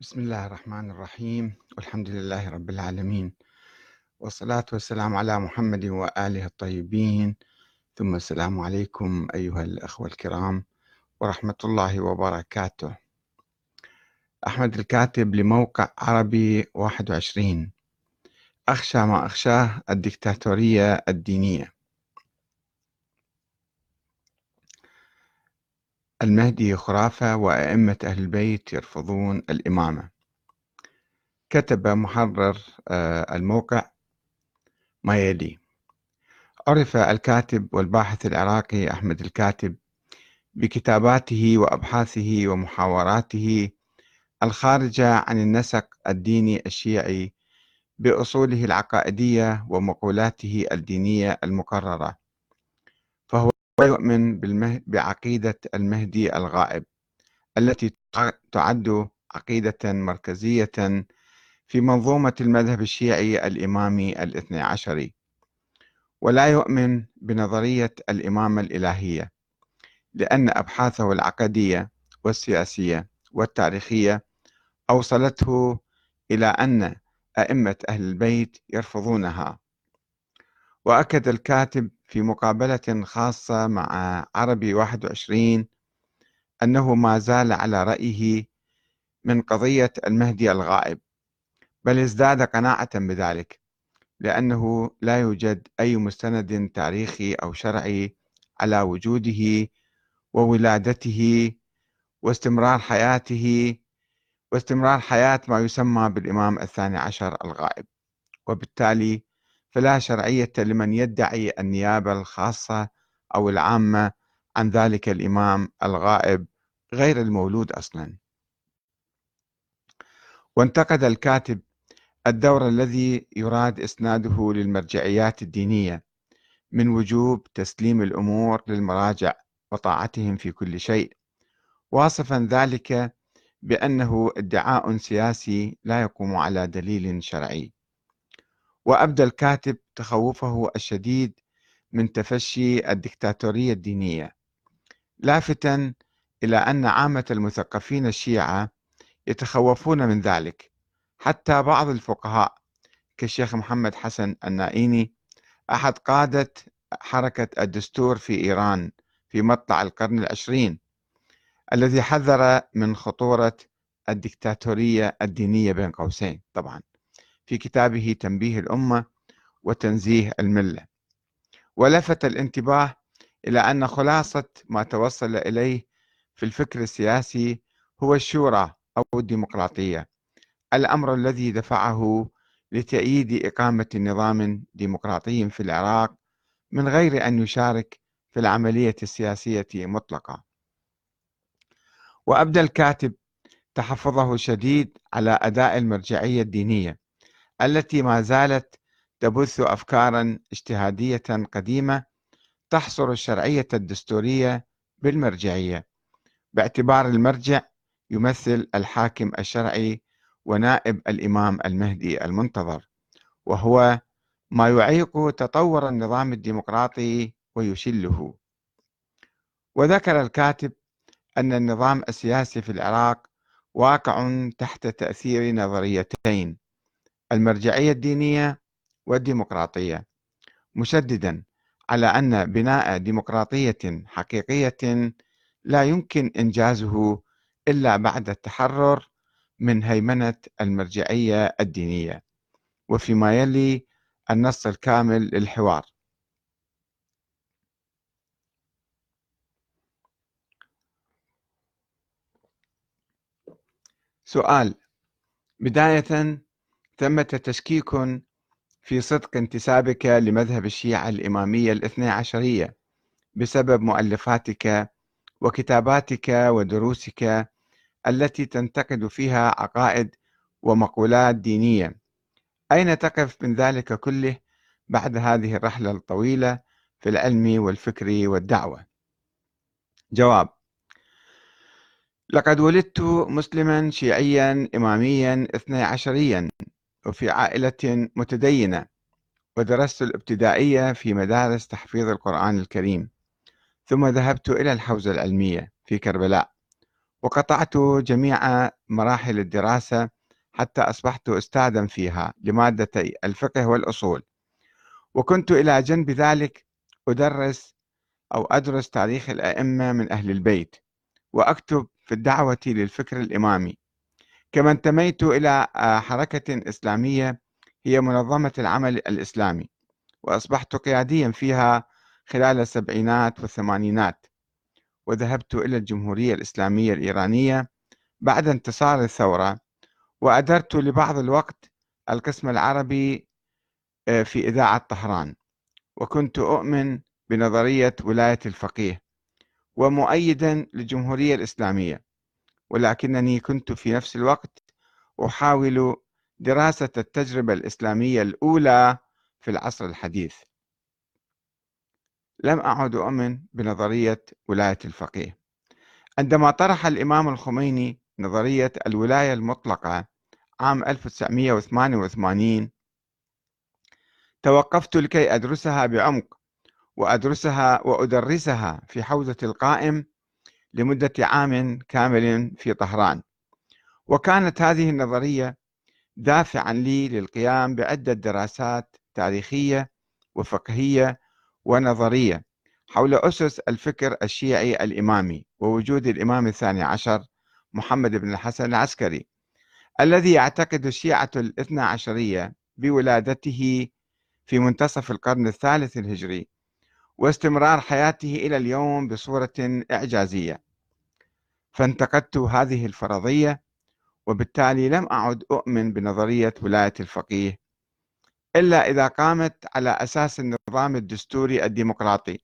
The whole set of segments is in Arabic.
بسم الله الرحمن الرحيم. والحمد لله رب العالمين. والصلاة والسلام على محمد وآله الطيبين. ثم السلام عليكم أيها الأخوة الكرام ورحمة الله وبركاته. أحمد الكاتب لموقع عربي 21 أخشى ما أخشاه الدكتاتورية الدينية. المهدي خرافة وأئمة أهل البيت يرفضون الإمامة. كتب محرر آه، الموقع ما يلي. عرف الكاتب والباحث العراقي أحمد الكاتب بكتاباته وأبحاثه ومحاوراته الخارجة عن النسق الديني الشيعي بأصوله العقائدية ومقولاته الدينية المقررة. ويؤمن بعقيدة المهدي الغائب التي تعد عقيدة مركزية في منظومة المذهب الشيعي الإمامي الاثني عشري ولا يؤمن بنظرية الإمامة الإلهية لأن أبحاثه العقدية والسياسية والتاريخية أوصلته إلى أن أئمة أهل البيت يرفضونها. وأكد الكاتب في مقابلة خاصة مع عربي 21 أنه ما زال على رأيه من قضية المهدي الغائب بل ازداد قناعة بذلك لأنه لا يوجد أي مستند تاريخي أو شرعي على وجوده وولادته واستمرار حياته واستمرار حياة ما يسمى بالإمام الثاني عشر الغائب وبالتالي فلا شرعية لمن يدعي النيابة الخاصة أو العامة عن ذلك الإمام الغائب غير المولود أصلا. وانتقد الكاتب الدور الذي يراد إسناده للمرجعيات الدينية من وجوب تسليم الأمور للمراجع وطاعتهم في كل شيء واصفا ذلك بأنه ادعاء سياسي لا يقوم على دليل شرعي. وأبدى الكاتب تخوفه الشديد من تفشي الدكتاتورية الدينية. لافتا إلى أن عامة المثقفين الشيعة يتخوفون من ذلك حتى بعض الفقهاء كالشيخ محمد حسن النائيني أحد قادة حركة الدستور في إيران في مطلع القرن العشرين الذي حذر من خطورة الدكتاتورية الدينية بين قوسين. طبعا في كتابه تنبيه الأمة وتنزيه الملة. ولفت الانتباه إلى أن خلاصة ما توصل إليه في الفكر السياسي هو الشورى أو الديمقراطية الأمر الذي دفعه لتأييد إقامة نظام ديمقراطي في العراق من غير أن يشارك في العملية السياسية مطلقا وأبدى الكاتب تحفظه الشديد على أداء المرجعية الدينية التي ما زالت تبث أفكارا اجتهادية قديمة تحصر الشرعية الدستورية بالمرجعية. باعتبار المرجع يمثل الحاكم الشرعي ونائب الإمام المهدي المنتظر وهو ما يعيق تطور النظام الديمقراطي ويشله. وذكر الكاتب أن النظام السياسي في العراق واقع تحت تأثير نظريتين. المرجعية الدينية والديمقراطية. مشددا على أن بناء ديمقراطية حقيقية لا يمكن إنجازه إلا بعد التحرر من هيمنة المرجعية الدينية وفيما يلي النص الكامل للحوار. سؤال بداية ثمة تشكيك في صدق انتسابك لمذهب الشيعة الإمامية الاثنى عشرية بسبب مؤلفاتك وكتاباتك ودروسك التي تنتقد فيها عقائد ومقولات دينية. أين تقف من ذلك كله بعد هذه الرحلة الطويلة في العلم والفكر والدعوة؟ جواب لقد ولدت مسلما شيعيا إماميا اثني عشريا وفي عائلة متدينة ودرست الابتدائية في مدارس تحفيظ القرآن الكريم ثم ذهبت إلى الحوزة العلمية في كربلاء وقطعت جميع مراحل الدراسة حتى أصبحت أستاذا فيها لمادتي الفقه والأصول. وكنت إلى جنب ذلك أدرس أو أدرس تاريخ الأئمة من أهل البيت وأكتب في الدعوة للفكر الإمامي. كما انتميت إلى حركة إسلامية هي منظمة العمل الإسلامي وأصبحت قياديا فيها خلال السبعينات والثمانينات وذهبت إلى الجمهورية الإسلامية الإيرانية بعد انتصار الثورة وأدرت لبعض الوقت القسم العربي آه، في إذاعة طهران وكنت أؤمن بنظرية ولاية الفقيه ومؤيدا للجمهورية الإسلامية. ولكنني كنت في نفس الوقت أحاول دراسة التجربة الإسلامية الأولى في العصر الحديث. لم أعد أؤمن بنظرية ولاية الفقيه. عندما طرح الإمام الخميني نظرية الولاية المطلقة عام 1988 توقفت لكي أدرسها بعمق وأدرسها وأدرسها في حوزة القائم لمدة عام كامل في طهران. وكانت هذه النظرية دافعا لي للقيام بعدة دراسات تاريخية وفقهية ونظرية حول أسس الفكر الشيعي الإمامي ووجود الإمام الثاني عشر محمد بن الحسن العسكري الذي يعتقد الشيعة الاثنى عشرية بولادته في منتصف القرن الثالث الهجري واستمرار حياته إلى اليوم بصورة إعجازية. فانتقدت هذه الفرضية وبالتالي لم أعد أؤمن بنظرية ولاية الفقيه إلا إذا قامت على أساس النظام الدستوري الديمقراطي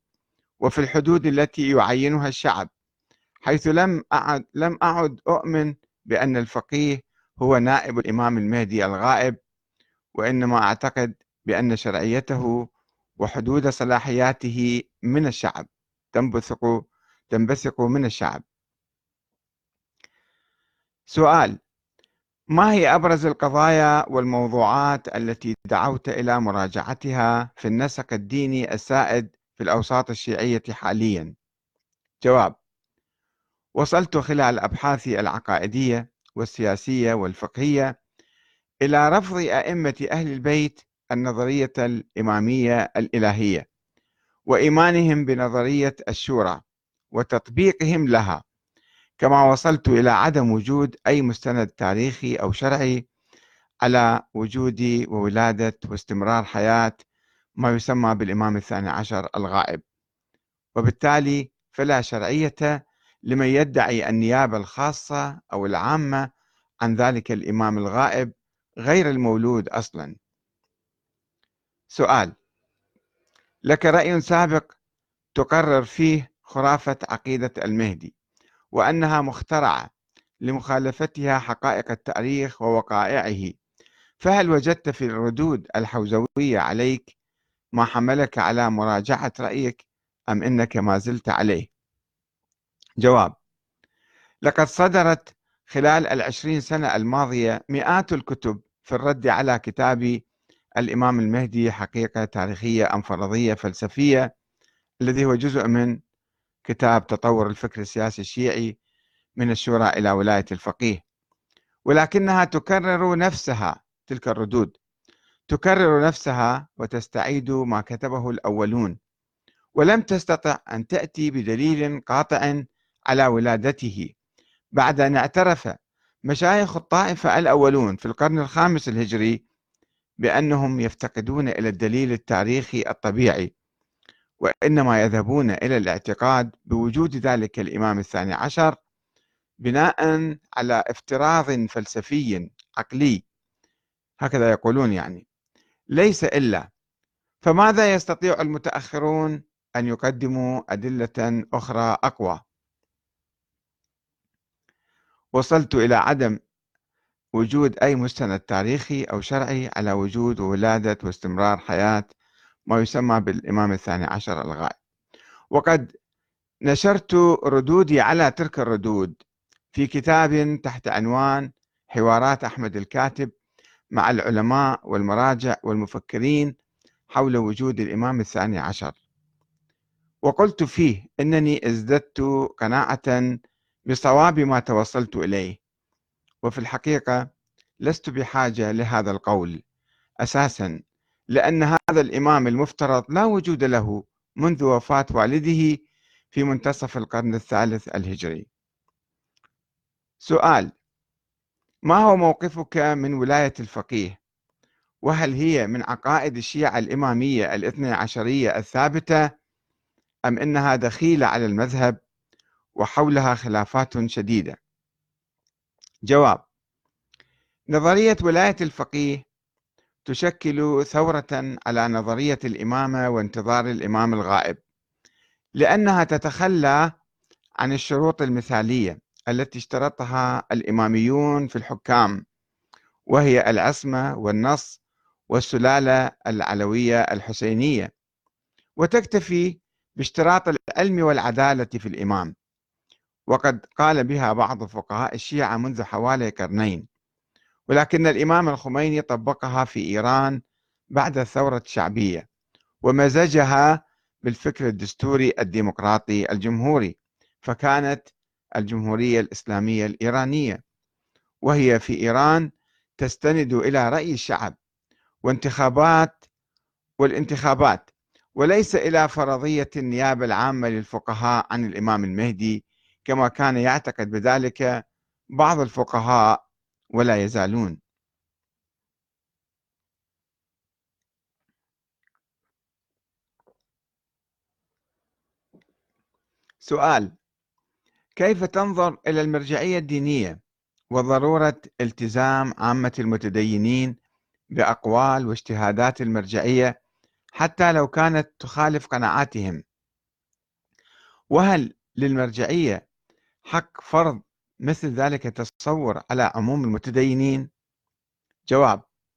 وفي الحدود التي يعينها الشعب حيث لم أعد لم أعد أؤمن بأن الفقيه هو نائب الإمام المهدي الغائب وإنما أعتقد بأن شرعيته وحدود صلاحياته من الشعب تنبثق تنبثق من الشعب سؤال ما هي أبرز القضايا والموضوعات التي دعوت إلى مراجعتها في النسق الديني السائد في الأوساط الشيعية حاليا؟ جواب: وصلت خلال أبحاثي العقائدية والسياسية والفقهية إلى رفض أئمة أهل البيت النظرية الإمامية الإلهية وإيمانهم بنظرية الشورى وتطبيقهم لها كما وصلت إلى عدم وجود أي مستند تاريخي أو شرعي على وجود وولادة واستمرار حياة ما يسمى بالإمام الثاني عشر الغائب. وبالتالي فلا شرعية لمن يدعي النيابة الخاصة أو العامة عن ذلك الإمام الغائب غير المولود أصلا. سؤال. لك رأي سابق تقرر فيه خرافة عقيدة المهدي وأنها مخترعة لمخالفتها حقائق التاريخ ووقائعه. فهل وجدت في الردود الحوزوية عليك ما حملك على مراجعة رأيك أم إنك ما زلت عليه؟ جواب لقد صدرت خلال العشرين سنة الماضية مئات الكتب في الرد على كتاب الإمام المهدي حقيقة تاريخية أم فرضية فلسفية الذي هو جزء من كتاب تطور الفكر السياسي الشيعي من الشورى إلى ولاية الفقيه. ولكنها تكرر نفسها تلك الردود. تكرر نفسها وتستعيد ما كتبه الأولون. ولم تستطع أن تأتي بدليل قاطع على ولادته. بعد أن اعترف مشايخ الطائفة الأولون في القرن الخامس الهجري بأنهم يفتقدون إلى الدليل التاريخي الطبيعي وإنما يذهبون إلى الاعتقاد بوجود ذلك الإمام الثاني عشر بناء على افتراض فلسفي عقلي. هكذا يقولون يعني. ليس إلا. فماذا يستطيع المتأخرون أن يقدموا أدلة أخرى أقوى؟ وصلت إلى عدم وجود أي مستند تاريخي أو شرعي على وجود وولادة واستمرار حياة ما يسمى بالإمام الثاني عشر الغائب. وقد نشرت ردودي على تلك الردود في كتاب تحت عنوان حوارات أحمد الكاتب مع العلماء والمراجع والمفكرين حول وجود الإمام الثاني عشر. وقلت فيه إنني ازددت قناعة بصواب ما توصلت إليه وفي الحقيقة لست بحاجة لهذا القول أساسا لأن هذا الإمام المفترض لا وجود له منذ وفاة والده في منتصف القرن الثالث الهجري. سؤال ما هو موقفك من ولاية الفقيه؟ وهل هي من عقائد الشيعة الإمامية الاثنى عشرية الثابتة أم إنها دخيلة على المذهب وحولها خلافات شديدة؟ جواب. نظرية ولاية الفقيه تشكل ثورة على نظرية الإمامة وانتظار الإمام الغائب لأنها تتخلى عن الشروط المثالية التي اشترطها الإماميون في الحكام وهي العصمة والنص والسلالة العلوية الحسينية وتكتفي باشتراط العلم والعدالة في الإمام. وقد قال بها بعض فقهاء الشيعة منذ حوالي قرنين. ولكن الإمام الخميني طبقها في إيران بعد الثورة الشعبية ومزجها بالفكر الدستوري الديمقراطي الجمهوري فكانت الجمهورية الإسلامية الإيرانية. وهي في إيران تستند إلى رأي الشعب وانتخابات والانتخابات وليس إلى فرضية النيابة العامة للفقهاء عن الإمام المهدي كما كان يعتقد بذلك بعض الفقهاء ولا يزالون. سؤال كيف تنظر إلى المرجعية الدينية وضرورة التزام عامة المتدينين بأقوال واجتهادات المرجعية حتى لو كانت تخالف قناعاتهم؟ وهل للمرجعية حق فرض مثل ذلك التصور على عموم المتدينين؟ جواب